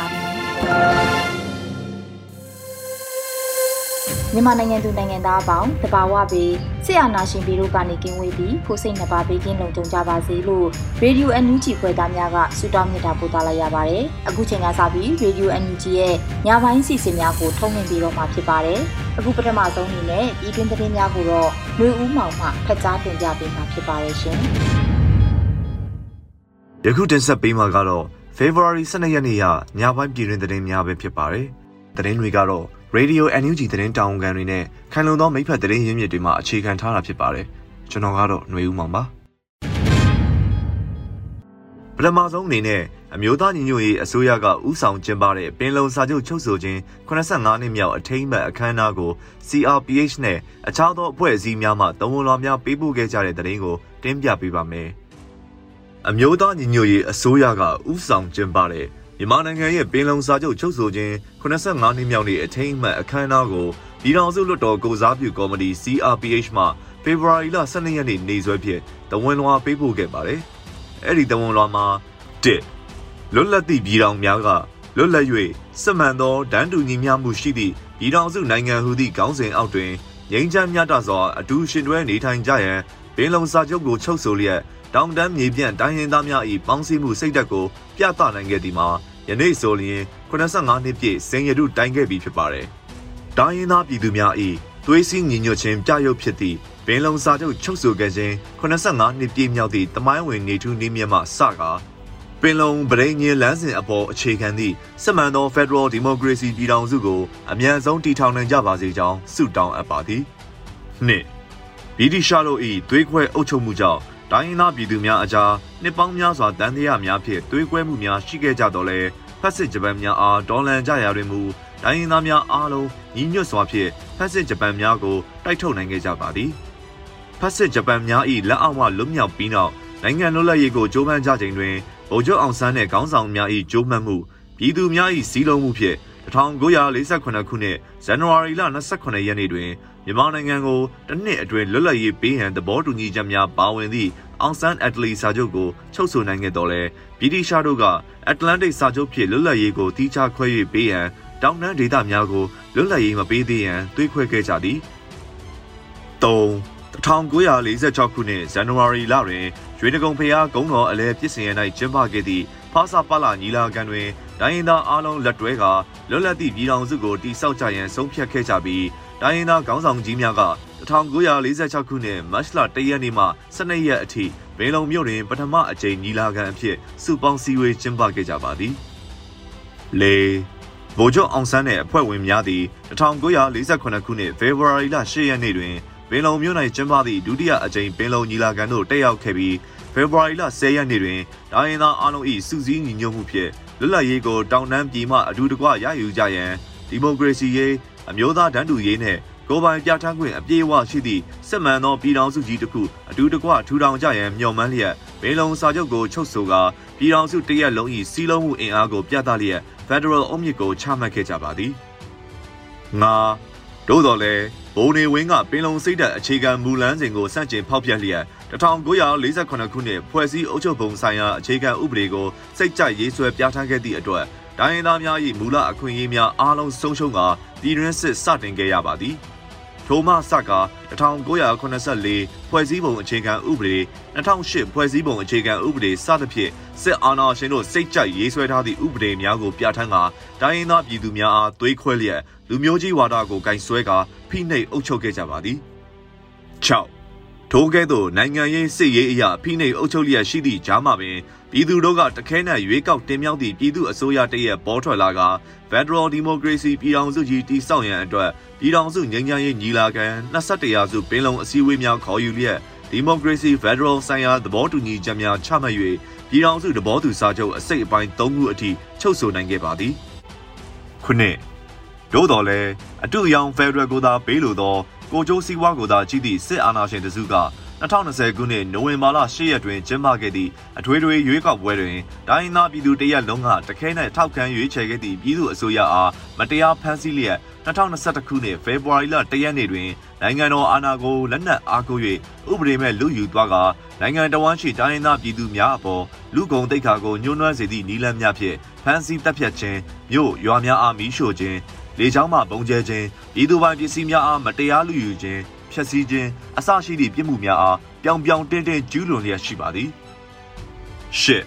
ါပြီ မြန်မာနိုင်ငံသူနိုင်ငံသားအပေါင်းတဘာဝပြီးဆရာနာရှင်ပြီးတို့ကနေကင်းဝေးပြီးကိုစိတ်နှပါပေးကင်းလုံခြုံကြပါစေလို့ရေဒီယို NUG ဖွယ်သားများကဆုတောင်းမြတ်တာပို့သလာရပါတယ်။အခုချိန်ကစပြီးရေဒီယို NUG ရဲ့ညပိုင်းစီစဉ်များကိုထုတ်လွှင့်ပေးတော့မှာဖြစ်ပါတယ်။အခုပထမဆုံးအနေနဲ့ဤတွင်သတင်းများကိုတော့နှွေဦးမောင်မှဖတ်ကြားတင်ပြပေးမှာဖြစ်ပါတယ်ရှင်။ယခုတင်ဆက်ပေးမှာကတော့ February 12ရက်နေ့ရညပိုင်းပြည်တွင်သတင်းများပဲဖြစ်ပါတယ်။သတင်းတွေကတော့ Radio NUG သတင်းတောင်ခံတွေနဲ့ခံလုံသောမိဖက်သတင်းရင်းမြစ်တွေမှာအခြေခံထားတာဖြစ်ပါတယ်။ကျွန်တော်ကတော့ຫນွေဦးမောင်ပါ။ပထမဆုံးအနေနဲ့အမျိုးသားညီညွတ်ရေးအစိုးရကဥဆောင်ကျင်းပတဲ့ပင်လုံစာချုပ်ချုပ်ဆိုခြင်း85နှစ်မြောက်အထိမ်းအမှတ်အခမ်းအနားကို CRPH နဲ့အခြားသောအဖွဲ့အစည်းများမှတဝန်လွှာများပေးပို့ခဲ့ကြတဲ့သတင်းကိုတင်ပြပေးပါမယ်။ အမျိုးသားညီညွတ်ရေးအစိုးရကဥဆောင်ကျင်းပတဲ့မြန်မာနိုင်ငံရဲ့ပင်လုံစာချုပ်ချုပ်ဆိုခြင်း85နှစ်မြောက်နေ့အထိမ်းအမှတ်အခမ်းအနားကိုပြည်ထောင်စုလွှတ်တော်ကိုစားပြုကော်မတီ CRPH မှဖေဖော်ဝါရီလ12ရက်နေ့နေ့စွဲဖြင့်တဝန်လွှာပေးပို့ခဲ့ပါတယ်။အဲ့ဒီတဝန်လွှာမှာ1လွတ်လပ်သည့်ပြည်ထောင်များကလွတ်လပ်၍စစ်မှန်သောဒန်းတူညီမျှမှုရှိသည့်ပြည်ထောင်စုနိုင်ငံဟုသည့်ခေါင်းစဉ်အောက်တွင်ငြိမ်းချမ်းမြတ်စွာအတူရှင်တွဲနေထိုင်ကြရန်ပင်လုံစာချုပ်ကိုချုပ်ဆိုလျက် တောင်တန်းမြေပြန့်တိုင်းရင်းသားများ၏ပေါင်းစည်းမှုစိတ်ဓာတ်ကိုပြသနိုင်ခဲ့သည်မှာယနေ့ဆိုလျင်85နှစ်ပြည့်စင်ရတုတိုင်ခဲ့ပြီဖြစ်ပါတယ်။တိုင်းရင်းသားပြည်သူများ၏သွေးစည်းညီညွတ်ခြင်းပြရုပ်ဖြစ်သည့်ပင်လုံစာချုပ်ချုပ်ဆိုခဲ့ခြင်း85နှစ်ပြည့်မြောက်သည့်တမိုင်းဝင်နေထူးနေမြတ်မှစကားပင်လုံဗရိညင်လမ်းစဉ်အပေါ်အခြေခံသည့်စစ်မှန်သော Federal Democracy ပြည်ထောင်စုကိုအမြန်ဆုံးတည်ထောင်နိုင်ကြပါစေကြောင်းဆုတောင်းအပ်ပါသည်။နှစ်ဗြိတိရှားတို့၏သွေးခွဲအုပ်ချုပ်မှုကြောင့် တိုင်းရင်းသားပြည်သူများအကြားနှစ်ပေါင်းများစွာတန်တရားများဖြင့်သွေးကွဲမှုများရှိခဲ့ကြတော့လဲဖက်စစ်ဂျပန်များအားဒေါ်လန်ကြရာတွင်မူတိုင်းရင်းသားများအားလုံးညီညွတ်စွာဖြင့်ဖက်စစ်ဂျပန်များကိုတိုက်ထုတ်နိုင်ခဲ့ကြပါသည်ဖက်စစ်ဂျပန်များ၏လက်အောက်မှလွတ်မြောက်ပြီးနောက်နိုင်ငံလွတ်လပ်ရေးကိုကြိုးပမ်းကြချိန်တွင်ဗိုလ်ချုပ်အောင်ဆန်းနှင့်ခေါင်းဆောင်များ၏ကြိုးပမ်းမှုပြည်သူများ၏စီးလုံးမှုဖြင့်1948ခုနှစ်ဇန်နဝါရီလ28ရက်နေ့တွင် မြန်မာနိုင်ငံကိုတစ်နှစ်အတွင်းလွတ်လပ်ရေးပေးဟန်သဘောတူညီချက်များပါဝင်သည့်အောင်ဆန်းအက်တလီစာချုပ်ကိုချုပ်ဆိုနိုင်ခဲ့တော်လဲဗြိတိရှားတို့ကအတ္တလန်တိတ်စာချုပ်ဖြင့်လွတ်လပ်ရေးကိုတီးခြားခွဲ၍ပေးရန်တောင်တန်းဒေသများကိုလွတ်လပ်ရေးမပေးသေးရန်တွေးခွဲခဲ့ကြသည်3 1946ခုနှစ်ဇန်နဝါရီလတွင်ရွေးတကုံဖျားဂုံတော်အလဲပြစ်စင်ရ၌ကျင်းပခဲ့သည့်ဖာစာပလာညီလာခံတွင်ဒိုင်းရင်သားအားလုံးလက်တွဲကလွတ်လပ်သည့်ပြည်ထောင်စုကိုတည်ဆောက်ကြရန်ဆုံးဖြတ်ခဲ့ကြပြီး ဒိုင်းရင်သားခေါင်းဆောင်ကြီးများက1946ခုနှစ်မတ်လ1ရက်နေ့မှ12ရက်အထိဘင်းလုံမြို့တွင်ပထမအကြိမ်ညီလာခံအဖြစ်စုပေါင်းစည်းဝေးကျင်းပခဲ့ကြပါသည်။လေဗိုလ်ချုပ်အောင်ဆန်းနှင့်အဖွဲ့ဝင်များသည်1948ခုနှစ်ဖေဖော်ဝါရီလ10ရက်နေ့တွင်ပင်လုံမြို့၌ကျင်းပသည့်ဒုတိယအကြိမ်ပင်လုံညီလာခံသို့တက်ရောက်ခဲ့ပြီးဖေဖော်ဝါရီလ10ရက်နေ့တွင်ဒိုင်းရင်သားအားလုံး၏စုစည်းညီညွတ်မှုဖြင့်လွတ်လပ်ရေးကိုတောင်တန်းပြည်မှအတူတကွရယူကြရန်ဒီမိုကရေစီရေး အမျိုးသားတန်းတူရေးနှင့်ကိုယ်ပိုင်ပြဋ္ဌာန်းခွင့်အပြည့်အဝရှိသည့်စစ်မှန်သောပြည်ထောင်စုကြီးတစ်ခုအတူတကွထူထောင်ကြရန်မျှော်မှန်းလျက်ဘင်းလုံစာချုပ်ကိုချုပ်ဆိုကာပြည်ထောင်စုတရက်လုံး၏စီးလုံးမှုအင်အားကိုပြသလျက် Federal အုံးမြစ်ကိုချမှတ်ခဲ့ကြပါသည်ငါတို့တော်လဲဘုံနေဝင်းကပင်လုံစိတ်ဓာတ်အခြေခံမူလမ်းစဉ်ကိုစန့်ကျင်ဖောက်ပြလျက်1948ခုနှစ်ဖွဲ့စည်းအုပ်ချုပ်ပုံဆိုင်ရာအခြေခံဥပဒေကိုစိတ်ကြိုက်ရေးဆွဲပြဋ္ဌာန်းခဲ့သည့်အတွက် ဒိုင်းရင်သားများ၏မူလအခွင့်အရေးများအားလုံးဆုံးရှုံးကာပြည်တွင်းစစ်စတင်ခဲ့ရပါသည်။ထိုထိုမှစက1984ဖွဲ့စည်းပုံအခြေခံဥပဒေ2008ဖွဲ့စည်းပုံအခြေခံဥပဒေစသဖြင့်စစ်အာဏာရှင်တို့စိတ်ကြိုက်ရေးဆွဲထားသည့်ဥပဒေများကိုပြဋ္ဌာန်းကာတိုင်းရင်းသားပြည်သူများအားသွေးခွဲလျက်လူမျိုးကြီးဝါဒကိုကင်ဆွဲကာဖိနှိပ်အုပ်ချုပ်ခဲ့ကြပါသည်6 ထိုကဲ့သို့နိုင်ငံရေးစစ်ရေးအရာဖိနှိပ်အုပ်ချုပ်လျက်ရှိသည့်ကြားမှာပင်ပြည်သူတို့ကတခဲနဲ့ရွေးကောက်တင်မြှောက်သည့်ပြည်သူအစိုးရတရက်ပေါ်ထွက်လာက Federal Democracy ပြည်ထောင်စုကြီးတည်ဆောက်ရန်အတွက်ပြည်ထောင်စုငြိမ်းချမ်းရေးညီလာခံ21ရာစုပင်လုံအစည်းအဝေးများခေါ်ယူလျက် Democracy Federal ဆိုင်ရာသဘောတူညီချက်များချမှတ်၍ပြည်ထောင်စုသဘောတူစာချုပ်အစိတ်အပိုင်း၃ခုအထိချုပ်ဆိုနိုင်ခဲ့ပါသည်ခုနှစ်သို့တော်လည်းအတူအယောင် Federal ကိုသာပေးလိုသော ကိုကျိုးစည်းဝါးကိုသာကြီးသည့်စစ်အာဏာရှင်တစုက2020ခုနှစ်နိုဝင်ဘာလ10ရက်တွင်ကျင်းပခဲ့သည့်အထွေထွေရွေးကောက်ပွဲတွင်တိုင်းရင်းသားပြည်သူတရက်လုံးကတခဲနဲ့ထောက်ခံရွေးချယ်ခဲ့သည့်ပြည်သူအစိုးရအားမတရားဖမ်းဆီးလျက်2021ခုနှစ်ဖေဖော်ဝါရီလ1ရက်နေ့တွင်နိုင်ငံတော်အာဏာကိုလက်နက်အားကိုး၍ဥပဒေမဲ့လူယူသွားကနိုင်ငံတော်ဝန်ရှိတိုင်းရင်းသားပြည်သူများအပေါ်လူကုန်တိတ်ခါကိုညှိုးနွမ်းစေသည့်နီလန်းများဖြင့်ဖမ်းဆီးတပ်ဖြတ်ခြင်းမြို့ရွာများအားမီးရှို့ခြင်း လေကြောင်းမှပုံကျဲခြင်းပြည်သူပိုင်ပစ္စည်းများအားမတရားလူယူခြင်းဖျက်ဆီးခြင်းအစရှိသည့်ပြစ်မှုများအားပြောင်ပြောင်တင်းတင်းကျူးလွန်လျက်ရှိပါသည်ရှစ်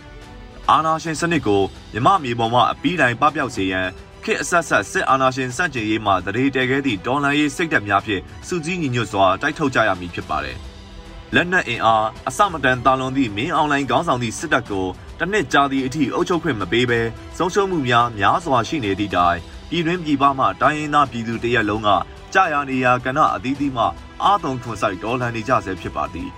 အာနာရှင်စနစ်ကိုမြမမြေပေါ်မှအပီးတိုင်းပပျောက်စေရန်ခေတ်အဆက်ဆက်စစ်အာဏာရှင်စန့်ကျင်ရေးမှတရေတဲခဲ့သည့်ဒေါ်လာရေးစိတ်ဓာတ်များဖြင့်စုစည်းညီညွတ်စွာတိုက်ထုတ်ကြရမည်ဖြစ်ပါတယ်။လက်နက်အင်အားအစမတန်တာလွန်သည့်မင်းအွန်လိုင်းခေါင်းဆောင်သည့်စစ်တပ်ကိုတစ်နှစ်ကြာသည့်အထိအုပ်ချုပ်ခွင့်မပေးဘဲဆုံးရှုံးမှုများများစွာရှိနေသည့်တိုင် ပြည်တွင်းပြည်ပမှတိုင်းရင်းသားပြည်သူတရက်လုံးကကြာရနေရာကဏ္ဍအသီးသီးမှအာသုံးထွန်ဆိုင်ဒေါ်လာနေကြဆဲဖြစ်ပါသည်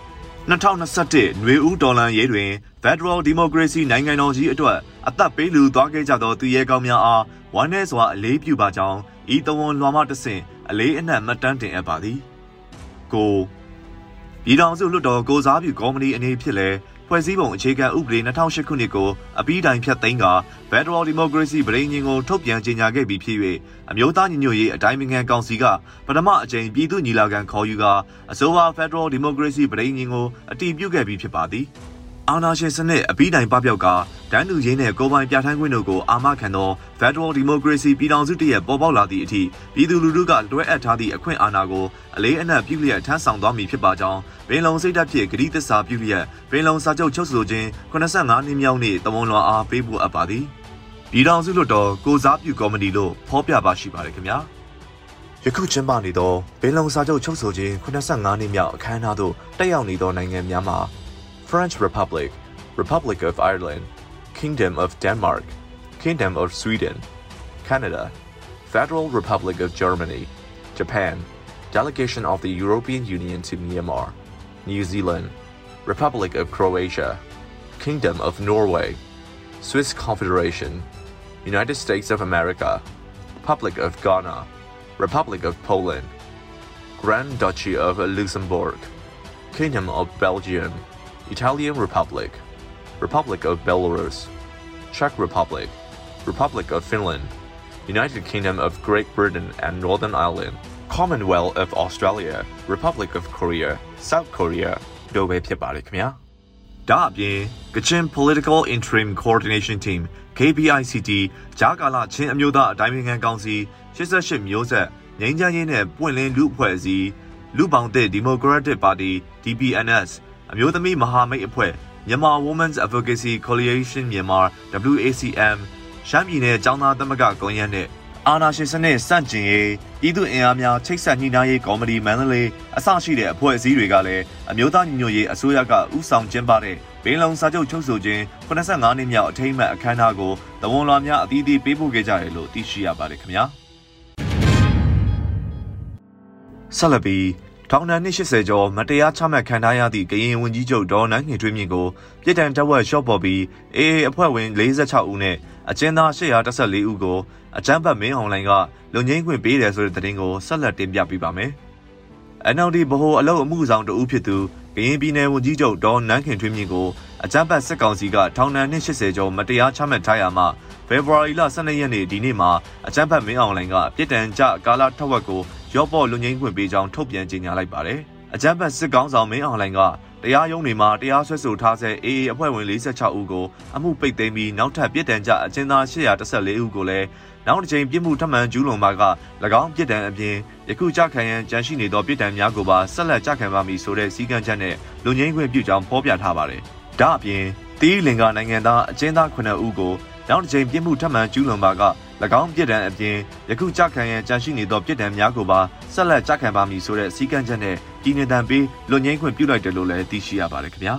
2021နွေဦးဒေါ်လာရေးတွင် Federal Democracy နိုင်ငံတော်ကြီးအတွက်အသက်ပေးလူသွားခဲ့ကြသောသူရဲကောင်းများအားဝမ်းနည်းစွာအလေးပြုပါကြောင်းဤတဝန်လွှာမှတဆင့်အလေးအနက်မှတ်တမ်းတင်အပ်ပါသည်ကိုပြည်ထောင်စုလွှတ်တော်ကိုစားပြုကော်မတီအနေဖြင့်လည်း ဖွဲ့စည်းပုံအခြေခံဥပဒေ2008ခုနှစ်ကိုအပြီးတိုင်ဖျက်သိမ်းက Federal Democracy ပြည်ငင်းကိုထုတ်ပြန်ကြေညာခဲ့ပြီးဖြစ်၍အမျိုးသားညီညွတ်ရေးအတိုင်းအမြံကောင်စီကပထမအကြိမ်ပြည်သူ့ညီလာခံခေါ်ယူကအဆိုပါ Federal Democracy ပြည်ငင်းကိုအတည်ပြုခဲ့ပြီးဖြစ်ပါသည်။ အာဏာရှင်စနစ်အပြီးတိုင်ပပျောက်ကတန်းတူရေးနဲ့ကိုပိုင်ပြဋ္ဌာန်းခွင့်တို့ကိုအာမခံသော Federal Democracy ပြည်ထောင်စုတည်းရဲ့ပေါ်ပေါက်လာသည့်အထိပြည်သူလူထုကလွှဲအပ်ထားသည့်အခွင့်အာဏာကိုအလေးအနက်ပြုလျက်ထမ်းဆောင်သွားမည်ဖြစ်ပါကြောင်းပင်လုံစိတ်ဓာတ်ဖြင့်ဂရုသစ္စာပြုလျက်ပင်လုံစာချုပ်ချုပ်ဆိုခြင်း85နှစ်မြောက်နေ့တဝန်လွန်အားပေးပို့အပ်ပါသည်ပြည်ထောင်စုလွှတ်တော်ကိုစားပြုကော်မတီလို့ဖော်ပြပါရှိပါတယ်ခင်ဗျာယခုကျင်းပနေသောပင်လုံစာချုပ်ချုပ်ဆိုခြင်း85နှစ်မြောက်အခမ်းအနားသို့တက်ရောက်နေသောနိုင်ငံများမှာ French Republic, Republic of Ireland, Kingdom of Denmark, Kingdom of Sweden, Canada, Federal Republic of Germany, Japan, Delegation of the European Union to Myanmar, New Zealand, Republic of Croatia, Kingdom of Norway, Swiss Confederation, United States of America, Republic of Ghana, Republic of Poland, Grand Duchy of Luxembourg, Kingdom of Belgium, Italian Republic, Republic of Belarus, Czech Republic, Republic of Finland, United Kingdom of Great Britain and Northern Ireland, Commonwealth of Australia, Republic of Korea, South Korea တို့ပဲဖြစ်ပါတယ်ခင်ဗျာ။ဒါအပြင် Kachin Political Interim Coordination Team KPICT ဂျာကာလာချင်းအမျိုးသားအတိုင်းအမြံကောင်စီ88မျိုးဆက်ငြိမ်းချမ်းရေးနဲ့ပွင့်လင်းလူအဖွဲ့အစည်းလူပေါင်းတဲ့ Democratic Party DPNS အမျိုးသမီးမဟာမိတ်အဖွဲ့မြန်မာ Women's Advocacy Coalition မြန်မာ WACM ရှမ်းပြည်နယ်ចောင်းသားသမဂ္ဂကွန်ရက်နဲ့အာနာရှင်စနစ်စန့်ကျင်ရေးပြည်သူ့အင်အားများချိတ်ဆက်ညှိနှိုင်းရေးကော်မတီမန္တလေးအစရှိတဲ့အဖွဲ့အစည်းတွေကလည်းအမျိုးသားညီညွတ်ရေးအစိုးရကဥဆောင်ကျင်းပတဲ့ဘင်းလုံစာချုပ်ချုပ်ဆိုခြင်း85နှစ်မြောက်အထိမ်းအမှတ်အခမ်းအနားကိုတဝန်လွှာများအသီးသီးပေးပို့ခဲ့ကြတယ်လို့သိရှိရပါတယ်ခင်ဗျာဆက်လက်ပြီး ထောင်ဒဏ်နှစ်80ကျော်မတရားချမှတ်ခံထားရသည့်ကရင်ဝန်ကြီးချုပ်ဒေါ်နန်းငင်ထွေးမြင့်ကိုပြည်တိုင်တပ်ဝက်ရှော့ပေါ်ပြီးအေအေအဖွဲ့ဝင်46ဦးနဲ့အကျဉ်းသား814ဦးကိုအကြမ်းဖက်မင်းအောင်လိုင်ကလုံငင်းခွင့်ပေးတယ်ဆိုတဲ့သတင်းကိုဆက်လက်တင်ပြပေးပါမယ်။ NLD ဗဟိုအလုပ်အမှုဆောင်တဦးဖြစ်သူကရင်ပြည်နယ်ဝန်ကြီးချုပ်ဒေါ်နန်းခင်ထွေးမြင့်ကိုအကြမ်းဖက်စစ်ကောင်စီကထောင်ဒဏ်နှစ်80ကျော်မတရားချမှတ်ထားရမှာဖေဖော်ဝါရီလ12ရက်နေ့ဒီနေ့မှာအကြမ်းဖက်မင်းအောင်လိုင်ကပြည်တံကြကာလာထက်ဝက်ကို ရော့ပေါ်လူငင်းခွင့်ပေးကြောင်းထုတ်ပြန်ကြေညာလိုက်ပါတယ်။အကြမ်းဖက်စစ်ကောင်ဆောင်မင်းအောင်လိုင်ကတရားရုံးတွေမှာတရားစွဲဆိုထားဆဲ AA အဖွဲ့ဝင်46ဦးကိုအမှုပိတ်သိမ်းပြီးနောက်ထပ်ပြည်တံကြအကျဉ်းသား814ဦးကိုလည်းနောက်တစ်ချိန်ပြစ်မှုထပ်မံကျူးလွန်ပါက၎င်းပြည်တံအပြင်ယခုကြခံရန်ကြန့်ရှိနေသောပြည်တံများကိုပါဆက်လက်ကြခံပါမည်ဆိုတဲ့စည်းကမ်းချက်နဲ့လူငင်းခွင့်ပြုကြောင်းဖော်ပြထားပါတယ်။ဒါအပြင်တီးလင်္ကာနိုင်ငံသားအကျဉ်းသား9ဦးကို နောက်တစ်ချိန်ပြစ်မှုထပ်မံကျူးလွန်ပါက၎င်းပြည်တံအပြင်ယခုကြခံရန်ကြန့်ရှိနေသောပြည်တံများကိုပါဆက်လက်ကြခံပါမည်ဆိုတဲ့စည်းကမ်းချက်နဲ့ပြည်내တံပေးလူငင်းခွင့်ပြုလိုက်တယ်လို့လည်းသိရှိရပါတယ်ခင်ဗျာ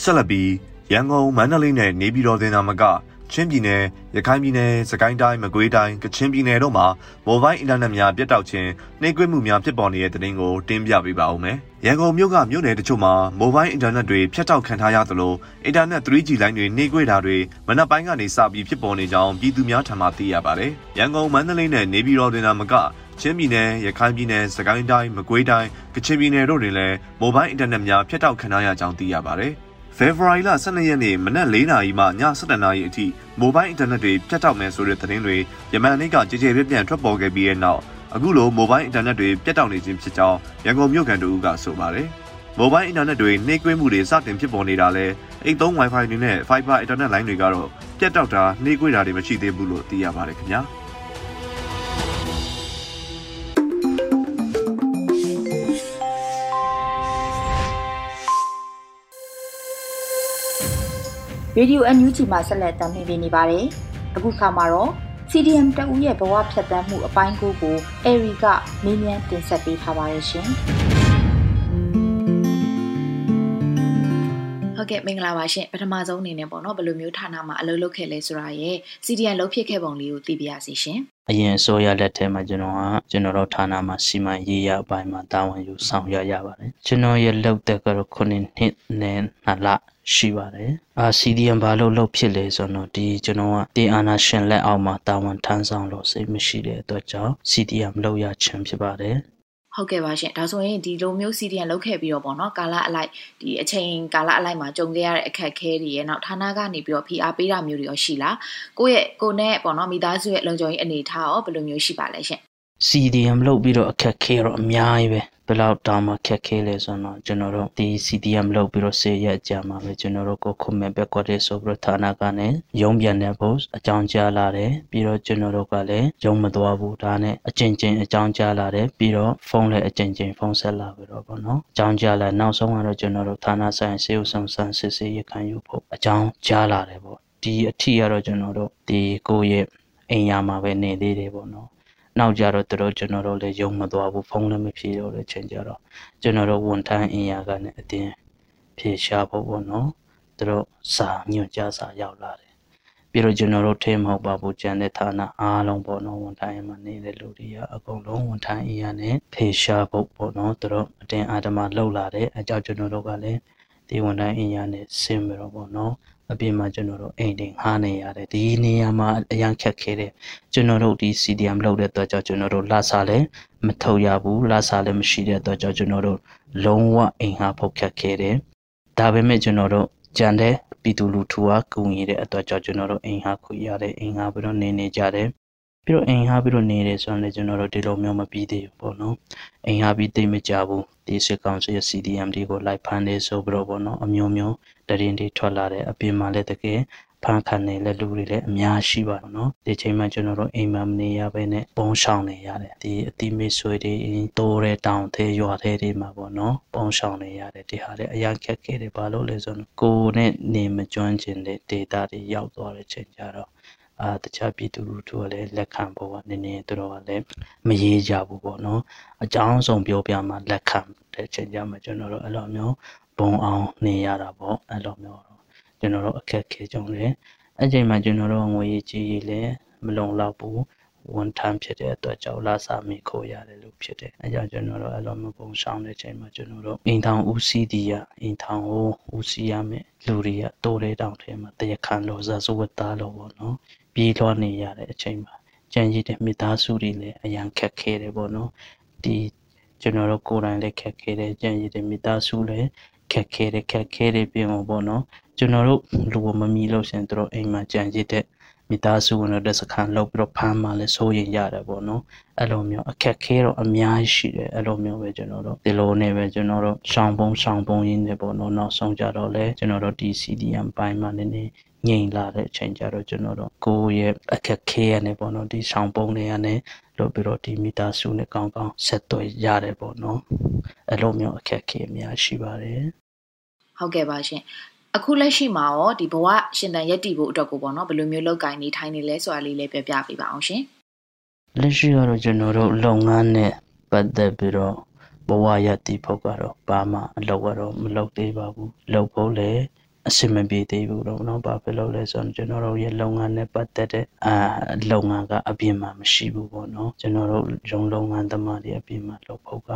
ဆက်လက်ပြီးရန်ကုန်မန္တလေးနဲ့နေပြည်တော်ဒေသမှာက ချင်းပြည်နယ်ရခိုင်ပြည်နယ်စကိုင်းတိုင်းမကွေးတိုင်းကချင်ပြည်နယ်တို့မှာမိုဘိုင်းအင်တာနက်များပြတ်တောက်ခြင်းနှိပ်ကွေးမှုများဖြစ်ပေါ်နေတဲ့တဲ့တင်ကိုတင်ပြပေးပါဦးမယ်။ရန်ကုန်မြို့ကမြို့နယ်တချို့မှာမိုဘိုင်းအင်တာနက်တွေဖြတ်တောက်ခံထားရသလိုအင်တာနက် 3G လိုင်းတွေနှိပ်ကွေးတာတွေမနက်ပိုင်းကနေစပြီးဖြစ်ပေါ်နေကြောင်းပြည်သူများထံမှသိရပါတယ်။ရန်ကုန်မန္တလေးနဲ့နေပြည်တော်ဒေသမှာကချင်းပြည်နယ်ရခိုင်ပြည်နယ်စကိုင်းတိုင်းမကွေးတိုင်းကချင်ပြည်နယ်တို့တွင်လည်းမိုဘိုင်းအင်တာနက်များဖြတ်တောက်ခံထားရကြောင်းသိရပါတယ်။ ဖေဖော်ဝါရီလ12ရက်နေ့မနက်4နာရီမှည7နာရီအထိမိုဘိုင်းအင်တာနက်တွေပြတ်တောက်မယ်ဆိုတဲ့သတင်းတွေယမန်နေ့ကကြေကြေပြန့်ပြန့်ထွက်ပေါ်ခဲ့ပြီးတဲ့နောက်အခုလိုမိုဘိုင်းအင်တာနက်တွေပြတ်တောက်နေခြင်းဖြစ်ကြောင်းရန်ကုန်မြို့ကန်တို့ကဆိုပါတယ်။မိုဘိုင်းအင်တာနက်တွေနှိပ်ကွေးမှုတွေစတင်ဖြစ်ပေါ်နေတာလဲအိမ်သုံး Wi-Fi တွေနဲ့ Fiber အင်တာနက်လိုင်းတွေကတော့ပြတ်တောက်တာနှိပ်ကွေးတာတွေမရှိသေးဘူးလို့သိရပါတယ်ခင်ဗျာ။ Radio NUG မှာဆက်လက်တင်ပြနေပါတယ်။အခုခါမှာတော့ CDM တအူးရဲ့ဘဝဖြတ်သန်းမှုအပိုင်းကိုကိုအေရီကမေးမြန်းတင်ဆက်ပေးထားပါတယ်ရှင်။ဟုတ်ကဲ့မင်္ဂလာပါရှင်ပထမဆုံးအနေနဲ့ပေါ့နော်ဘယ်လိုမျိုးဌာနမှာအလုပ်လုပ်ခဲ့လဲဆိုတာရဲ့ CDN လုပ်ဖြစ်ခဲ့ပုံလေးကိုသိပြရစီရှင်အရင်အစိုးရလက်ထက်မှာကျွန်တော်ကကျွန်တော်တို့ဌာနမှာစီမံရေးရအပိုင်းမှာတာဝန်ယူဆောင်ရွက်ရပါတယ်ကျွန်တော်ရဲ့လုပ်တဲ့ကတော့9နှစ်နဲ့2လ ရှိပါတယ်အာ CDM ဘာလို့လုပ်ဖြစ်လဲဆိုတော့ဒီကျွန်တော်ကတေအာနာရှင်လက်အောက်မှာတာဝန်ထမ်းဆောင်လို့စိတ်မရှိတဲ့အတွက်ကြောင့် CDM လုပ်ရခြင်းဖြစ်ပါတယ်ဟုတ်ကဲ့ပါရှင်ဒါဆိုရင်ဒီလိုမျိုး CDN လောက်ခဲ့ပြီးတော့ပေါ့နော်ကာလအလိုက်ဒီအချိန်ကာလအလိုက်မှာကြုံခဲ့ရတဲ့အခက်အခဲတွေရဲ့နောက်ဌာနကနေပြီးတော့ဖိအားပေးတာမျိုးတွေရောရှိလားကိုယ့်ရဲ့ကိုနဲ့ပေါ့နော်မိသားစုရဲ့လုံခြုံရေးအနေထားရောဘယ်လိုမျိုးရှိပါလဲရှင် CDM လုပ်ပြီးတော့အခက်ခဲတော့အများကြီးပဲ ဘယ်လောက်တောင်မှခက်ခဲလဲဆိုတော့ကျွန်တော်တို့ဒီ CDM လုပ်ပြီးတော့ဆေးရက်ကြာမှာပဲကျွန်တော်တို့ကိုခုမဲ့ဘက်ကွက်တဲ့ဆိုပြီးတော့ဌာနကနေရုံးပြန်တဲ့ဖို့အကြောင်းကြားလာတယ်ပြီးတော့ကျွန်တော်တို့ကလည်းရုံးမသွားဘူးဒါနဲ့အချင်းချင်းအကြောင်းကြားလာတယ်ပြီးတော့ဖုန်းလည်းအချင်းချင်းဖုန်းဆက်လာပြီးတော့ပေါ့နော်အကြောင်းကြားလာနောက်ဆုံးကတော့ကျွန်တော်တို့ဌာနဆိုင်ဆေးဥဆောင်ဆန်းစစ်ဆေးရခံယူဖို့အကြောင်းကြားလာတယ်ပေါ့ဒီအထီကတော့ကျွန်တော်တို့ဒီကိုယ့်ရဲ့အိမ်ယာမှာပဲနေသေးတယ်ပေါ့နော် နောက်ကြတော့သူတို့ကျွန်တော်တို့လည်းယုံမသွားဘူးဖုန်းလည်းမဖြေတော့တဲ့ချိန်ကြတော့ကျွန်တော်တို့ဝန်ထမ်းအင်အားကလည်းအတင်းဖြေရှာဖို့ပေါ့နော်သူတို့စာညွှန်ကြားစာရောက်လာတယ်ပြီးတော့ကျွန်တော်တို့ထဲမဟုတ်ပါဘူးကျန်တဲ့ဌာနအားလုံးပေါ့နော်ဝန်ထမ်းမှာနေတဲ့လူတွေကအကုန်လုံးဝန်ထမ်းအင်အားနဲ့ဖေရှားဖို့ပေါ့နော်သူတို့အတင်းအာဓမ္မလှုပ်လာတယ်အကြောင်းကျွန်တော်တို့ကလည်းဒီဝန်ထမ်းအင်အားနဲ့ဆင်းပြီးတော့ပေါ့နော် အပြင်မှာကျွန်တော်တို့အိမ်တင်ငှားနေရတယ်ဒီနေရာမှာအရန်ခက်ခဲတယ်ကျွန်တော်တို့ဒီ CDM လုပ်တဲ့အတွက်ကြောင့်ကျွန်တော်တို့လာစားလည်းမထုတ်ရဘူးလာစားလည်းမရှိတဲ့အတွက်ကြောင့်ကျွန်တော်တို့လုံးဝအိမ်ငှားဖို့ခက်ခဲတယ်ဒါပေမဲ့ကျွန်တော်တို့ကြံတဲ့ပြည်သူလူထုကကူညီတဲ့အတွက်ကြောင့်ကျွန်တော်တို့အိမ်ငှားခွင့်ရတယ်အိမ်ငှားပြီးတော့နေနေကြတယ် ပြီးတော့အိမ်ဟာပြီးတော့နေတယ်ဆိုတော့လည်းကျွန်တော်တို့ဒီလိုမျိုးမပြီးသေးဘူးပေါ့နော်အိမ်ဟာပြီးသိမကြဘူးဒီစစ်ကောင်စီရဲ့ CDM တွေကိုလိုက်ဖမ်းနေဆိုပြီးတော့ပေါ့နော်အမျိုးမျိုးတရင်တွေထွက်လာတယ်အပြင်မှာလည်းတကယ်ဖန်ခံနေတဲ့လူတွေလည်းအများရှိပါတော့နော်ဒီချိန်မှာကျွန်တော်တို့အိမ်မှာမနေရဘဲနဲ့ပုံရှောင်နေရတယ်ဒီအတိမေးဆွေတွေတိုးတဲ့တောင်သေးရွာသေးတွေမှာပေါ့နော်ပုံရှောင်နေရတယ်ဒီဟာလည်းအရင်ခက်ခဲတယ်ဘာလို့လဲဆိုတော့ကိုယ်နဲ့နေမကျွမ်းကျင်တဲ့ data တွေရောက်သွားတဲ့ချိန်ကြတော့ အာတခြားပြည်သူလူထုကလည်းလက်ခံဖို့ကနည်းနည်းတို့ကလည်းမရေးကြဘူးပေါ့နော်အကြောင်းဆုံးပြောပြမှလက်ခံတဲ့ချိန်ကြမှာကျွန်တော်တို့အဲ့လိုမျိုးဘုံအောင်နေရတာပေါ့အဲ့လိုမျိုးကျွန်တော်တို့အခက်ခဲကြုံတယ်အဲ့ချိန်မှာကျွန်တော်တို့ငွေကြီးကြီးလည်းမလုံလောက်ဘူးဝန်ထမ်းဖြစ်တဲ့အတွက်ကြောင့်လာစာမိခိုးရတယ်လို့ဖြစ်တယ်။အဲကြောင့်ကျွန်တော်တို့အဲ့လိုမျိုးပုံဆောင်တဲ့ချိန်မှာကျွန်တော်တို့အိမ်ထောင်ဦးစီးတီးရအိမ်ထောင်ကိုဦးစီးရမယ်လူတွေကတိုးတဲ့တောင်ထဲမှာတရခန်လို့ဇာစဝတ်သားလို့ပေါ့နော် ပြေးလွှားနေရတဲ့အချိန်မှာကြံရည်တဲ့မိသားစုတွေလည်းအရန်ခက်ခဲတယ်ပေါ့နော်ဒီကျွန်တော်တို့ကိုယ်တိုင်လည်းခက်ခဲတယ်ကြံရည်တဲ့မိသားစုလည်းခက်ခဲတယ်ခက်ခဲတယ်ပြင်ပေါ့နော်ကျွန်တော်တို့လူမမီလို့ရှင်တို့အိမ်မှာကြံရည်တဲ့မိသားစုဝင်တို့စခန်းလောက်ပြီးတော့ဖမ်းမှလည်းစိုးရင်ရတယ်ပေါ့နော်အဲ့လိုမျိုးအခက်ခဲတော့အများကြီးရှိတယ်အဲ့လိုမျိုးပဲကျွန်တော်တို့ဒီလိုနဲ့ပဲကျွန်တော်တို့ရှောင်းပုံရှောင်းပုံရင်းနေပေါ့နော်နောက်ဆုံးကြတော့လေကျွန်တော်တို့ဒီ CDM ပိုင်းမှာနည်းနည်း ငြိမ်လာတဲ့အချိန်ကျတော့ကျွန်တော်တို့ကိုယ့်ရဲ့အခက်ခဲရနေပေါ့နော်ဒီရှောင်းပုံတွေကနေလို့ပြီးတော့ဒီမီတာစုနဲ့ကောင်းကောင်းဆက်သွယ်ရတယ်ပေါ့နော်အဲ့လိုမျိုးအခက်ခဲအများရှိပါတယ်ဟုတ်ကဲ့ပါရှင်အခုလက်ရှိမှာရောဒီဘဝရှင်တန်ရက်တည်ဖို့အတွက်ကိုပေါ့နော်ဘယ်လိုမျိုးလောက်ကင်နေထိုင်နေလဲဆိုတာလေးလည်းပြောပြပေးပါအောင်ရှင်လက်ရှိကတော့ကျွန်တော်တို့လုပ်ငန်းနဲ့ပတ်သက်ပြီးတော့ဘဝရက်တည်ဖို့ကတော့ဘာမှအလုပ်ကတော့မလုပ်သေးပါဘူးလုပ်ဖို့လည်း အဆင်မပြေသေးဘူးတော့နော်ဘာဖြစ်လို့လဲဆိုတော့ကျွန်တော်တို့ရဲ့လုပ်ငန်းနဲ့ပတ်သက်တဲ့အာလုပ်ငန်းကအပြင်မှာမရှိဘူးပေါ့နော်ကျွန်တော်တို့ရုံလုပ်ငန်းသမားတွေအပြင်မှာလုပ်ဖို့က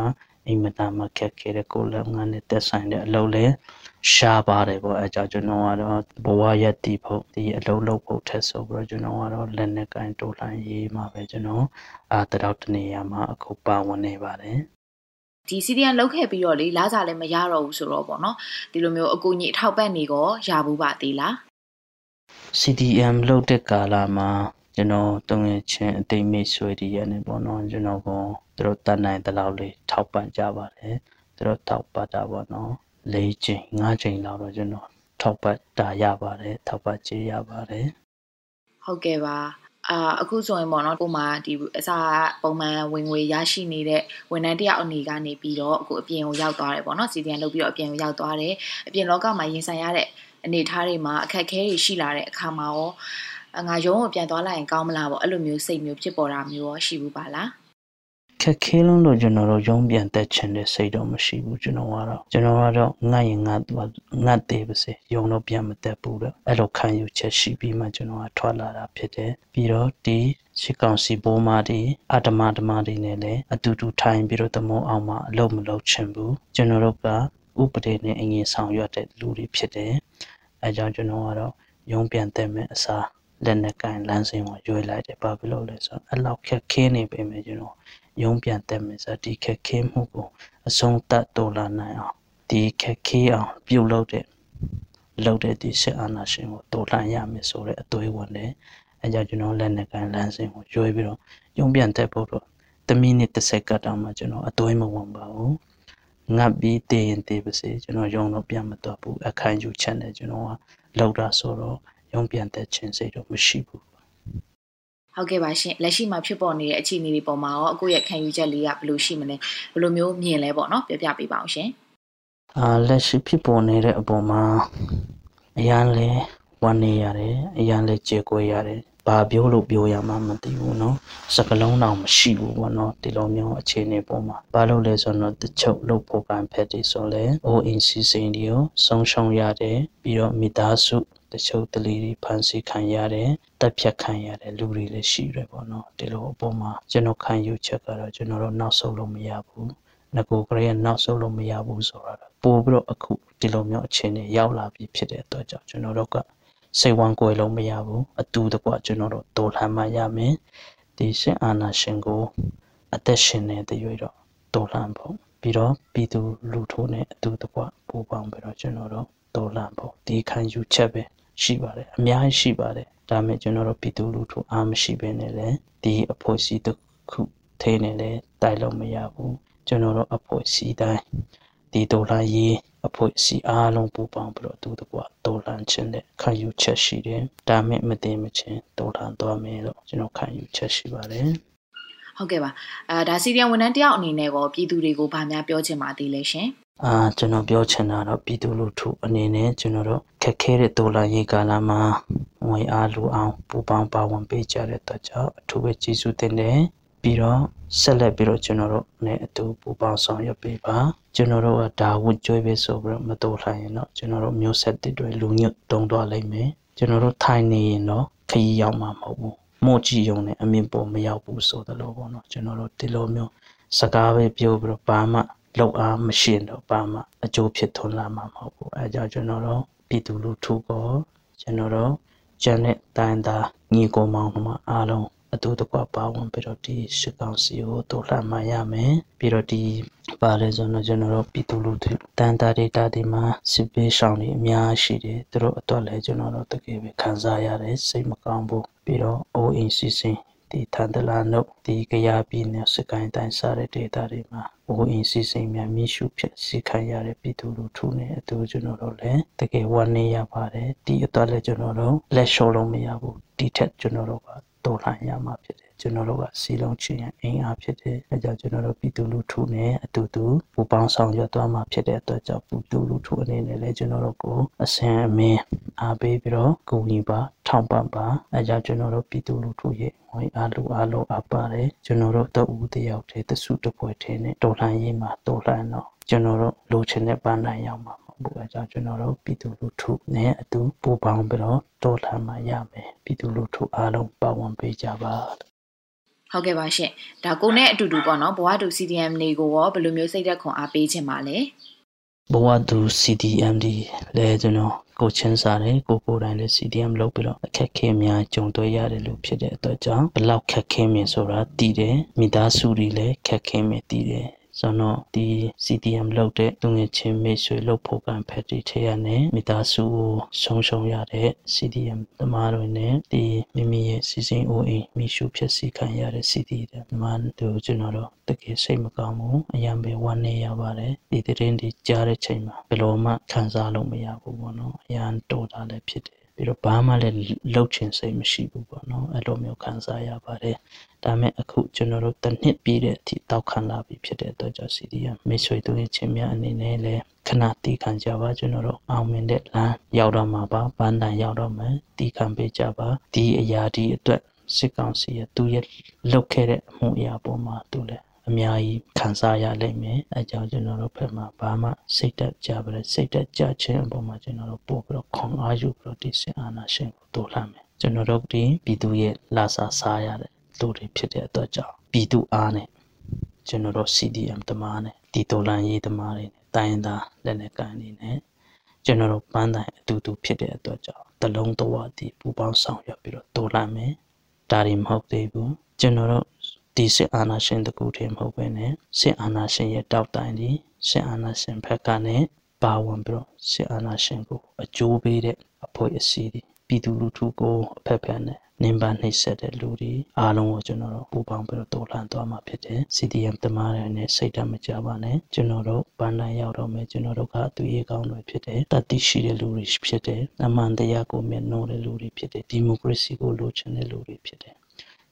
အင်မတန်မှခက်ခဲတဲ့ကိုယ်လုပ်ငန်းနဲ့သက်ဆိုင်တဲ့အလုပ်လဲရှားပါတယ်ပေါ့အဲကြောင့်ကျွန်တော်ကတော့ဘဝရက်တည်ဖို့ဒီအလုပ်လုပ်ဖို့ထက်ဆိုပြီးတော့ကျွန်တော်ကတော့လက်နဲ့ကင်တိုးလှန်ရေးမှာပဲကျွန်တော်အာတတော်တနေရာမှာအခုပါဝင်နေပါတယ် ဒီ CDN လောက်ခဲ့ပြီးတော့လေလားစားလည်းမရတော့ဘူးဆိုတော့ပေါ့နော်ဒီလိုမျိုးအကူကြီးအထောက်ပံ့နေကောရဘူးပါသေးလား CDM လောက်တဲ့ကာလမှာကျွန်တော်တုံငယ်ချင်းအသိမိတ်ဆွေတွေရနေပေါ့နော်ကျွန်တော်ကသူတို့တတ်နိုင်တဲ့လောက်လေးထောက်ပံ့ကြပါတယ်သူတို့ထောက်ပံ့တာပေါ့နော်၄ချိန်၅ချိန်လောက်တော့ကျွန်တော်ထောက်ပံ့တာရပါတယ်ထောက်ပံ့ကြေးရပါတယ်ဟုတ်ကဲ့ပါ အာအခုဆိုရင်ပေါ့နော်ကိုမှဒီအစားပုံမှန်ဝင်ငွေရရှိနေတဲ့ဝန်ထမ်းတယောက်အနေကနေပြီးတော့အခုအပြင်ကိုရောက်သွားတယ်ပေါ့နော်စီဒီအန်လုပ်ပြီးတော့အပြင်ကိုရောက်သွားတယ်အပြင်လောကမှာရင်ဆိုင်ရတဲ့အနေအထားတွေမှာအခက်အခဲတွေရှိလာတဲ့အခါမှာရောငါရုံးကိုပြန်သွားလိုက်ရင်ကောင်းမလားပေါ့အဲ့လိုမျိုးစိတ်မျိုးဖြစ်ပေါ်တာမျိုးရောရှိဘူးပါလား ခက်ခဲလုံးလို့ကျွန်တော်တို့ရုံးပြန်တက်ချင်တဲ့စိတ်တော့မရှိဘူးကျွန်တော်ကတော့ကျွန်တော်ကတော့ငတ်ရင်ငတ်ငတ်သေးပါစေရုံတော့ပြန်မတက်ဘူးတော့အဲ့လိုခံယူချက်ရှိပြီးမှကျွန်တော်ကထွက်လာတာဖြစ်တယ်ပြီးတော့ဒီရှစ်ကောင်စီဘိုးမတွေအတ္တမဓမ္မတွေနဲ့လည်းအတူတူထိုင်ပြီးတော့တမောအောင်မှအလုပ်မလုပ်ချင်ဘူးကျွန်တော်တို့ကဥပဒေနဲ့အငြင်းဆောင်ရွက်တဲ့လူတွေဖြစ်တယ်အဲကြောင့်ကျွန်တော်ကတော့ရုံးပြန်တက်မယ်အစားလက်နဲ့ကင်လမ်းစဉ်ကိုရွေးလိုက်တယ်ဘာဖြစ်လို့လဲဆိုတော့အဲ့လောက်ခက်ခဲနေပေမဲ့ကျွန်တော် ရုံးပြန်တက်မယ်ဆိုဒီခက်ခဲမှုကိုအဆုံးသတ်တော်လာနိုင်အောင်ဒီခက်ခဲအောင်ပြုလုပ်တဲ့လုပ်တဲ့ဒီစစ်အာဏာရှင်ကိုတော်လှန်ရမယ်ဆိုတဲ့အသွေးဝင်တယ်အဲကြောင့်ကျွန်တော်လက်နဲ့ကန်လမ်းစဉ်ကိုရွေးပြီးတော့ရုံးပြန်တက်ဖို့တော့တမိနစ်တစ်စက္ကန့်တောင်မှကျွန်တော်အသွေးမဝင်ပါဘူးငတ်ပြီးတည်ရင်တည်ပါစေကျွန်တော်ရုံတော့ပြန်မတော့ဘူးအခန်းယူချက်နဲ့ကျွန်တော်ကလောက်တာဆိုတော့ရုံးပြန်တက်ခြင်းစိတ်တော့မရှိဘူး ဟုတ်ကဲ့ပါရှင်လက်ရှိမှာဖြစ်ပေါ်နေတဲ့အခြေအနေတွေပေါ်မှာရောအခုရဲ့ခံယူချက်လေးကဘယ်လိုရှိမလဲဘယ်လိုမျိုးမြင်လဲပေါ့နော်ပြောပြပေးပါအောင်ရှင်အာလက်ရှိဖြစ်ပေါ်နေတဲ့အပေါ်မှာအရန်လဲဝမ်းနေရတယ်အရန်လဲကြေကွဲရတယ်ဘာပြောလို့ပြောရမှမသိဘူးเนาะစကလုံးတော့မရှိဘူးပေါ့เนาะဒီလိုမျိုးအခြေအနေပေါ်မှာဘာလို့လဲဆိုတော့တချို့လို့ပုံကံဖက်တွေဆိုလဲ ONC စိန်တွေကိုဆုံးရှုံးရတယ်ပြီးတော့မိသားစု တချို့တလီတွေဖမ်းဆီးခံရတယ်တက်ဖြတ်ခံရတဲ့လူတွေလည်းရှိတယ်ပေါ့နော်ဒီလိုအပေါ်မှာကျွန်တော်ခံယူချက်ကတော့ကျွန်တော်တို့နောက်ဆုတ်လို့မရဘူးငကိုကလေးကနောက်ဆုတ်လို့မရဘူးဆိုတော့ပို့ပြီးတော့အခုဒီလိုမျိုးအခြေအနေရောက်လာပြီဖြစ်တဲ့အတွက်ကြောင့်ကျွန်တော်တို့ကစိတ်ဝမ်းကွယ်လို့မရဘူးအတူတကွကျွန်တော်တို့တော်လှန်မှရမယ်ဒီရှင်အာနာရှင်ကိုအသက်ရှင်နေတဲ့ရွေတော့တော်လှန်ဖို့ပြီးတော့ပြည်သူလူထုနဲ့အတူတကွပူးပေါင်းပြီးတော့ကျွန်တော်တို့တော်လှန်ဖို့ဒီခံယူချက်ပဲ ရှိပါတယ်အများကြီးရှိပါတယ်ဒါမဲ့ကျွန်တော်တို့ပြည်သူလူထုအားမရှိဘဲနဲ့လည်းဒီအဖွဲ့အစည်းတစ်ခုထိနေလည်းတိုက်လို့မရဘူးကျွန်တော်တို့အဖွဲ့အစည်းတိုင်းဒီဒေါ်လာရေးအဖွဲ့အစည်းအားလုံးပူးပေါင်းပြီးတော့သူတကွာဒေါ်လာချင်းတဲ့ခံယူချက်ရှိတယ်ဒါမဲ့မတင်မချင်းဒေါ်လာသွားမယ်လို့ကျွန်တော်ခံယူချက်ရှိပါတယ်ဟုတ်ကဲ့ပါအဲဒါစီရီယံဝန်ထမ်းတယောက်အနေနဲ့ကောပြည်သူတွေကိုဗာများပြောချင်ပါသေးလဲရှင် အာကျွန်တော်ပြောချင်တာတော့ပြည်သူလူထုအနေနဲ့ကျွန်တော်တို့ခက်ခဲတဲ့ဒေါ်လာရေးကာလမှာငွေအားလူအောင်ပူပေါင်းပါဝင်ပေးကြတဲ့အတွက်ကြောင့်အထူးပဲကျေးဇူးတင်တယ်ပြီးတော့ဆက်လက်ပြီးတော့ကျွန်တော်တို့နဲ့အတူပူပေါင်းဆောင်ရွက်ပေးပါကျွန်တော်တို့ကဒါဝတ်ကြွေးပဲဆိုပြီးတော့မတော်လှန်ရင်တော့ကျွန်တော်တို့မျိုးဆက်တစ်တွေလူညွတ်တုံသွားလိမ့်မယ်ကျွန်တော်တို့ထိုင်နေရင်တော့ခရီးရောက်မှာမဟုတ်ဘူးမို့ကြည့်ရုံနဲ့အမြင်ပေါ်မရောက်ဘူးဆိုသလိုပေါ့နော်ကျွန်တော်တို့ဒီလိုမျိုးစကားပဲပြောပြီးတော့ဘာမှ လောက်အားမရှိတော့ဘာမှအကျိုးဖြစ်ထွန်းလာမှာမဟုတ်ဘူးအဲကြောင့်ကျွန်တော်တို့ပြည်သူလူထုကိုကျွန်တော်တို့ကျန်တဲ့တိုင်းသားညီကိုမောင်နှမအားလုံးအအတူတကွပါဝင်ပြီးတော့ဒီရှစ်ကောင်စီကိုတိုးလှမ်းမှရမယ်ပြီးတော့ဒီပါလဲဆိုတော့ကျွန်တော်တို့ပြည်သူလူထုတန်တာဒေတာတွေမှာစစ်ပေးဆောင်တွေအများရှိတယ်သူတို့အတွက်လည်းကျွန်တော်တို့တကယ်ပဲခံစားရတယ်စိတ်မကောင်းဘူးပြီးတော့ OAC စင် ဒီထန်တလာနုတ်ဒီကရပြည်နယ်စကိုင်းတိုင်းစားတဲ့ဒေတာတွေမှာအိုးအင်းစီစိမ်များမိရှုဖြစ်စီခံရတဲ့ပြည်သူလူထုနဲ့အတူကျွန်တော်တို့လည်းတကယ်ဝမ်းနည်းရပါတယ်ဒီအတွက်လည်းကျွန်တော်တို့လက်လျှော့လို့မရဘူးဒီထက်ကျွန်တော်တို့ကတော်လှန်ရမှာဖြစ်တယ် ကျွန်တော်တို့ကစီလုံးချင်းအင်အားဖြစ်တယ်အဲကြောင့်ကျွန်တော်တို့ပြည်သူလူထုနဲ့အတူတူပူပေါင်းဆောင်ရွက်သွားမှာဖြစ်တဲ့အတွက်ကြောင့်ပြည်သူလူထုအနေနဲ့လည်းကျွန်တော်တို့ကိုအစင်အမင်းအားပေးပြီးတော့ကူညီပါထောက်ပံ့ပါအဲကြောင့်ကျွန်တော်တို့ပြည်သူလူထုရဲ့ငွေအားလိုအားလိုအပ်ပါတယ်ကျွန်တော်တို့တအူးတယောက်တည်းတစုတပွဲတည်းနဲ့တော်လှန်ရေးမှာတော်လှန်တော့ကျွန်တော်တို့လိုချင်တဲ့ပန်းနိုင်ရောက်မှာဘူအကြောင်းကျွန်တော်တို့ပြည်သူလူထုနဲ့အတူပူးပေါင်းပြီးတော့တော်လှန်မှရမယ်ပြည်သူလူထုအားလုံးပါဝင်ပေးကြပါ ဟုတ်ကဲ့ပါရှင်ဒါကိုနဲ့အတူတူပေါ့နော်ဘဝတူ CDM တွေကိုရောဘယ်လိုမျိုးစိတ်သက်ခွန်အားပေးခြင်းပါလဲဘဝတူ CDMD လဲကျွန်တော်ကိုချင်းစားတယ်ကိုကိုတိုင်းလည်း CDM လုပ်ပြီးတော့အခက်ခဲများကြုံတွေ့ရတယ်လို့ဖြစ်တဲ့အတွက်ကြောင့်ဘလောက်ခက်ခဲမြင်ဆိုတာတည်တယ်မိသားစုတွေလည်းခက်ခဲမြင်တည်တယ် ဆိုတော့ဒီ CDM လုပ်တဲ့သူငယ်ချင်းမိတ်ဆွေလုပ်ဖို့ကံဖက်တီထဲရနဲ့မိသားစုကိုဆုံးရှုံးရတဲ့ CDM သမားတွေနဲ့ဒီမိမိရဲ့စီစဉ်အိုးအိမ်မိရှုဖြစ်စီခံရတဲ့ CDM သမားတို့ကျွန်တော်တို့တကယ်စိတ်မကောင်းဘူးအယံပဲဝမ်းနေရပါတယ်ဒီတရင်ဒီကြားတဲ့ချိန်မှာဘယ်လိုမှခံစားလို့မရဘူးပေါ့နော်အယံတော်တာလည်းဖြစ်တယ် ပြီးတော့ဘာမှလည်းလှုပ်ချင်စိတ်မရှိဘူးပေါ့နော်အဲ့လိုမျိုးခံစားရပါတယ်ဒါမဲ့အခုကျွန်တော်တို့တစ်နှစ်ပြည့်တဲ့အထိတောက်ခံလာပြီဖြစ်တဲ့အတွက်ကြောင့် CDM မိတ်ဆွေတို့ရဲ့ချင်းများအနေနဲ့လည်းခဏတီးခံကြပါကျွန်တော်တို့အောင်မြင်တဲ့လမ်းရောက်တော့မှာပါဘန်းတန်ရောက်တော့မယ်တီးခံပေးကြပါဒီအရာဒီအတွက်စစ်ကောင်စီရဲ့သူရဲ့လုတ်ခဲ့တဲ့အမှုအရာပေါ်မှာသူလည်း အများကြီးခံစားရလိမ့်မယ်အဲကြောင့်ကျွန်တော်တို့ဘက်မှာဘာမှစိတ်တက်ကြပါလေစိတ်တက်ကြခြင်းအပေါ်မှာကျွန်တော်တို့ပို့ပြီးတော့ခွန်အားယူပြီးတော့ဒီစင်အာနာရှင်ကိုတိုးလှမ်းမယ်ကျွန်တော်တို့ဒီပြည်သူရဲ့လာစာစားရတဲ့လူတွေဖြစ်တဲ့အတွက်ကြောင့်ပြည်သူအားနဲ့ကျွန်တော်တို့ CDM တမားနဲ့ဒီတိုလန်ရေးတမားတွေနဲ့တိုင်းသားလက်နဲ့ကန်နေနဲ့ကျွန်တော်တို့ပန်းတိုင်အတူတူဖြစ်တဲ့အတွက်ကြောင့်တလုံးတဝတီပူပေါင်းဆောင်ရွက်ပြီးတော့တိုလန်မယ်ဒါတွေမဟုတ်သေးဘူးကျွန်တော်တို့ ဒီစစ်အာဏာရှင်တကူတည်းမဟုတ်ဘဲနဲ့စစ်အာဏာရှင်ရဲ့တောက်တိုင်ဒီစစ်အာဏာရှင်ဘက်ကနေပါဝင်ပြီးတော့စစ်အာဏာရှင်ကိုအကျိုးပေးတဲ့အဖွဲ့အစည်းတွေပြည်သူလူထုကိုအဖက်ဖက်နဲ့နင်ပါနှိပ်စက်တဲ့လူတွေအားလုံးကိုကျွန်တော်တို့ပူပေါင်းပြီးတော့တော်လှန်သွားမှာဖြစ်တယ် CDM တမားတွေနဲ့စိတ်ဓာတ်မကြပါနဲ့ကျွန်တော်တို့ပန်းတိုင်းရောက်တော့မယ်ကျွန်တော်တို့ကသူရေးကောင်းတွေဖြစ်တယ်တတိရှိတဲ့လူတွေဖြစ်တယ်အမှန်တရားကိုမျက်နှိုးတဲ့လူတွေဖြစ်တယ်ဒီမိုကရေစီကိုလိုချင်တဲ့လူတွေဖြစ်တယ်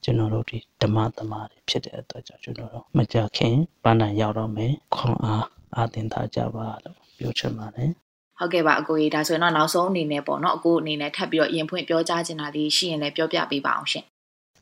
ကျွန်တော်တို့ဒီဓမ္မသမားတွေဖြစ်တဲ့အတွက်ကြောင့်ကျွန်တော်တို့မကြခင်ပန်းတိုင်းရောက်တော့မယ်ခွန်အားအာသင်ထားကြပါလို့ပြောချင်ပါတယ်ဟုတ်ကဲ့ပါအကိုကြီးဒါဆိုရင်တော့နောက်ဆုံးအနေနဲ့ပေါ့နော်အကိုအနေနဲ့ထပ်ပြီးတော့ရင်ဖွင့်ပြောကြားချင်တာလေးရှိရင်လည်းပြောပြပေးပါအောင်ရှင်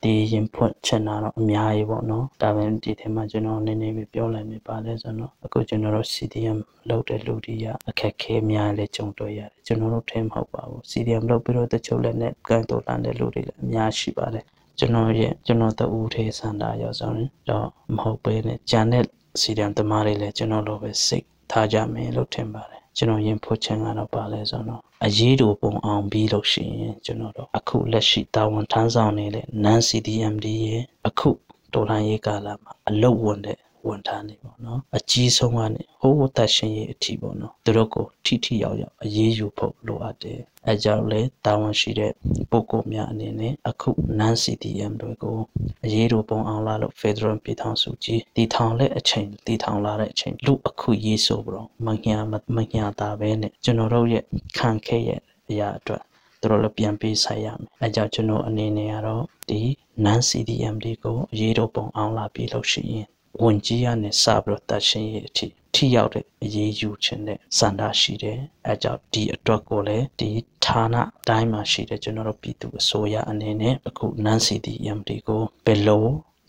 ဒီရင်ဖွင့်ချင်တာတော့အများကြီးပေါ့နော်ဒါပေမဲ့ဒီထဲမှာကျွန်တော်နည်းနည်းပဲပြောလိုက်မိပါလဲဆိုတော့အခုကျွန်တော်တို့ CDM လုပ်တဲ့လူတွေကအခက်ခဲများလည်းကြုံတွေ့ရတယ်ကျွန်တော်တို့ထဲမဟုတ်ပါဘူး CDM လုပ်ပြီးတော့တချို့လည်းနဲ့ကန်တော်လန်တဲ့လူတွေလည်းအများရှိပါတယ် ကျွန်တော်ရဲ့ကျွန်တော်တူထေစန္ဒာရောက်ဆိုရင်တော့မဟုတ်ပဲနဲ့ဂျန်တဲ့စီဒံသမားတွေလည်းကျွန်တော်လိုပဲစိတ်ထားကြမယ်လို့ထင်ပါတယ်ကျွန်တော်ရင်ဖွချင်ကတော့ပါလဲဆိုတော့အရေးတူပုံအောင်ပြီးလို့ရှိရင်ကျွန်တော်တို့အခုလက်ရှိတာဝန်ထမ်းဆောင်နေတဲ့ non CDMD ရဲ့အခုတော်လှန်ရေးကာလမှာအလုတ်ဝင်တဲ့ ဝန်ထမ်းတွေပေါ့နော်အကြီးဆုံးကနေဟိုးသက်ရှင်ရေးအထိပေါ့နော်သူတို့ကိုထိထိရောက်ရောက်အရေးယူဖို့လိုအပ်တယ်အဲကြောင့်လေတာဝန်ရှိတဲ့ပုဂ္ဂိုလ်များအနေနဲ့အခု non CDM တွေကိုအရေးတို့ပုံအောင်လာလို့ Federal ပြည်ထောင်စုကြီးတည်ထောင်လက်အချိန်တည်ထောင်လာတဲ့အချိန်လူအခုရေးဆိုပြီးတော့မညာမညာတာပဲနဲ့ကျွန်တော်တို့ရဲ့ခံခဲ့ရဲ့အရာအတွက်သူတို့လည်းပြန်ပေးဆိုင်ရမယ်အဲကြောင့်ကျွန်တော်အနေနဲ့ကတော့ဒီ non CDM တွေကိုအရေးတို့ပုံအောင်လာပြီလို့ရှိရင် ဝင်ကြီးရနဲ့စပြီးတော့တတ်ရှင်းရေးအထိထိရောက်တဲ့အရေးယူခြင်းနဲ့စန္ဒရှိတယ်အဲကြောင့်ဒီအတွက်ကိုလည်းဒီဌာနတိုင်းမှာရှိတဲ့ကျွန်တော်တို့ပြည်သူအစိုးရအနေနဲ့အခုနန်းစီတီ MD ကိုဘယ်လို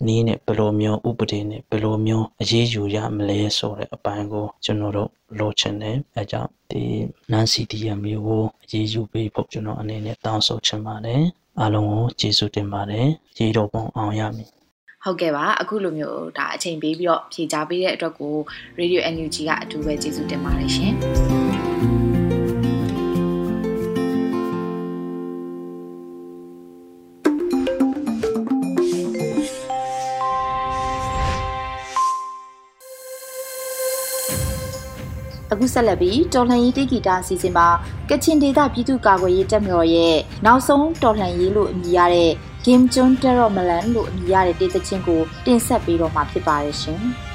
နီးနဲ့ဘယ်လိုမျိုးဥပဒေနဲ့ဘယ်လိုမျိုးအရေးယူရမလဲဆိုတဲ့အပိုင်းကိုကျွန်တော်တို့လိုချင်တယ်အဲကြောင့်ဒီနန်းစီတီ MD ကိုအရေးယူပေးဖို့ကျွန်တော်အနေနဲ့တောင်းဆိုချင်ပါတယ်အားလုံးကိုကျေးဇူးတင်ပါတယ်ရေတော်ပုံအောင်ရမည် ဟုတ်ကဲ့ပါအခုလိုမျိုးဒါအချိန်ပေးပြီးတော့ဖြေကြားပေးတဲ့အတွက်ကို Radio NUG ကအထူးပဲကျေးဇူးတင်ပါတယ်ရှင်အခုဆက်လက်ပြီးတော်လှန်ရေးတိဂီတာအစီအစဉ်မှာကချင်ဒေသပြည်သူ့ကာကွယ်ရေးတပ်မတော်ရဲ့နောက်ဆုံးတော်လှန်ရေးလို့အမည်ရတဲ့ Game Chun Terror Malan လို့အမည်ရတဲ့တေးသချင်းကိုတင်ဆက်ပေးတော့မှာဖြစ်ပါတယ်ရှင်။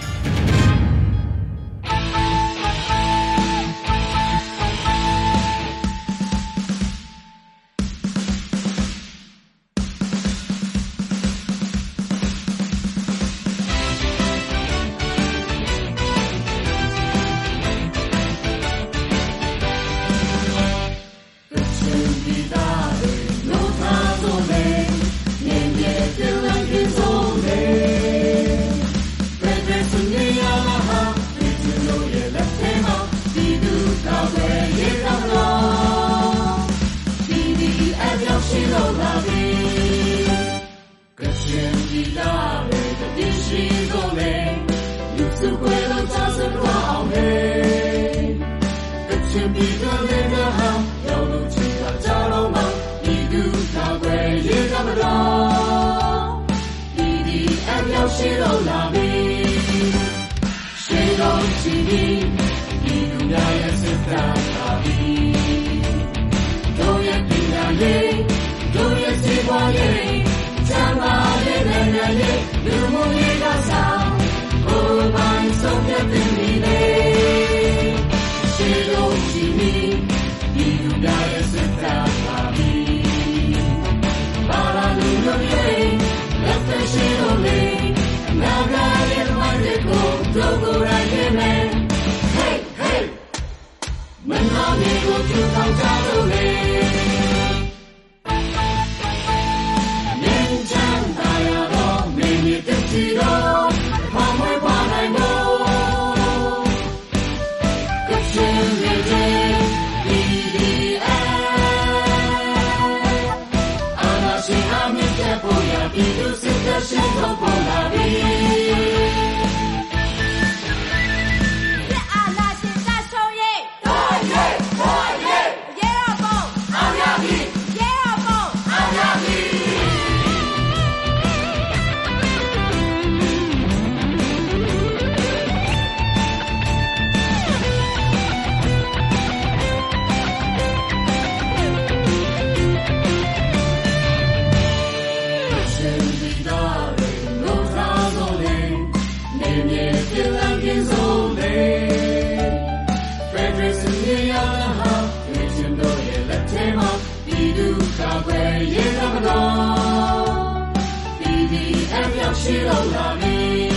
喜马拉里，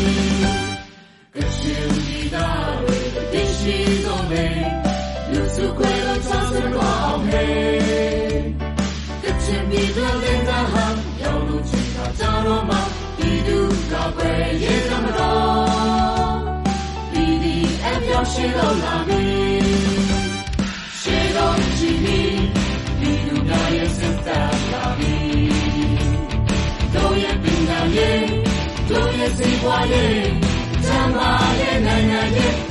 格赤尼达里，的迪西多美，流出快乐泉水的河，格赤尼达莲达哈，犹如其他扎罗玛，尼达贝也那么大，比你还要喜马拉里。 ရဲ့စီးပွားရေးချမ်းသာရဲ့နိုင်ငံရဲ့လူမှုရေး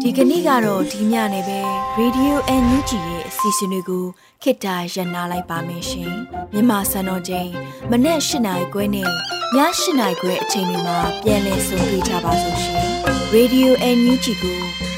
ဒီကနေ့ကတော့ဒီညနေပဲ Radio NUG ရဲ့အစီအစဉ်လေးကိုခေတ္တရ延လိုက်ပါမယ်ရှင်မြန်မာစံတော်ချိန်မနေ့၈နိုင်ခွဲနဲ့ည၈နိုင်ခွဲအချိန်တွေမှာပြောင်းလဲဆိုပြကြပါလို့ရှင် Radio NUG ကို